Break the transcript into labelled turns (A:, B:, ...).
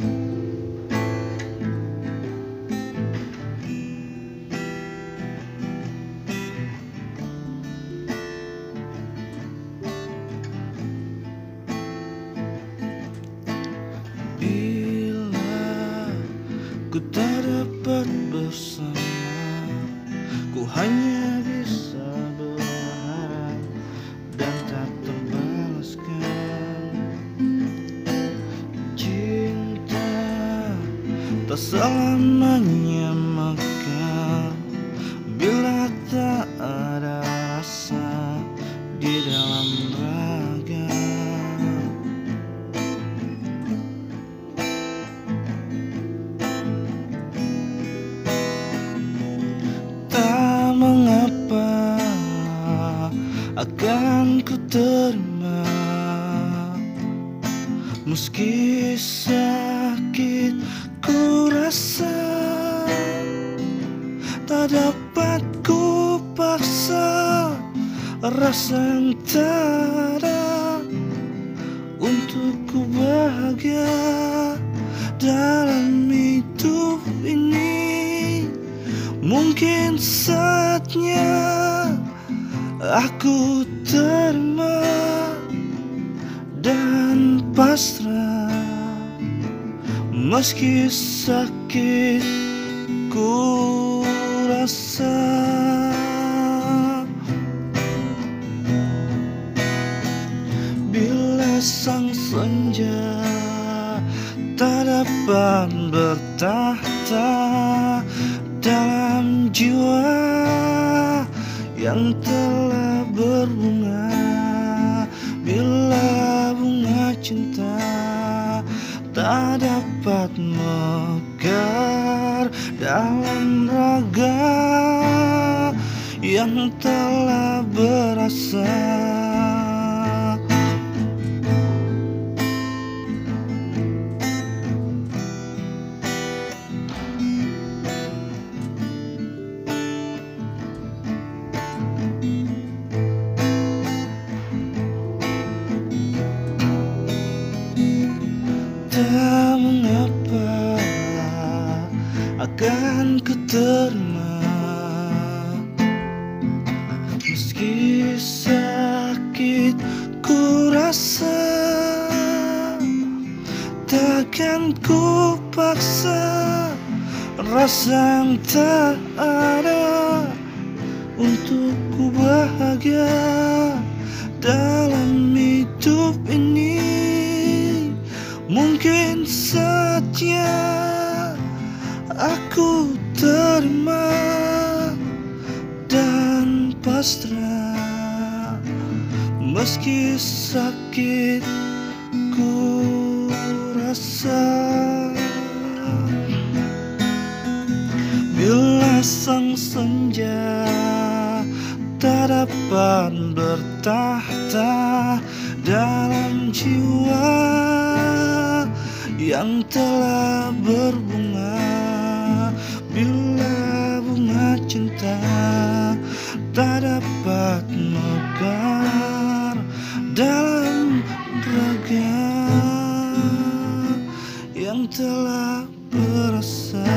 A: Bila ku tak ada selamanya mekar bila tak ada rasa di dalam raga. Tak mengapa akan ku terima meski sakit ku rasa tak dapat ku paksa. Rasa yang tak untuk ku bahagia dalam hidup ini. Mungkin saatnya aku terima dan pasrah meski sakit ku rasa bila sang senja tak dapat bertahta dalam jiwa yang telah berbunga tak dapat mekar dalam raga yang telah berasa ku terima. Meski sakit ku rasa Takkan ku paksa. Rasa yang tak ada Untuk ku bahagia Dalam hidup ini. Mungkin saja pasrah meski sakit ku rasa bila sang senja tak dapat bertahta dalam jiwa yang telah berbunga. Bila bunga cinta tak dapat mekar dalam raga yang telah berasa.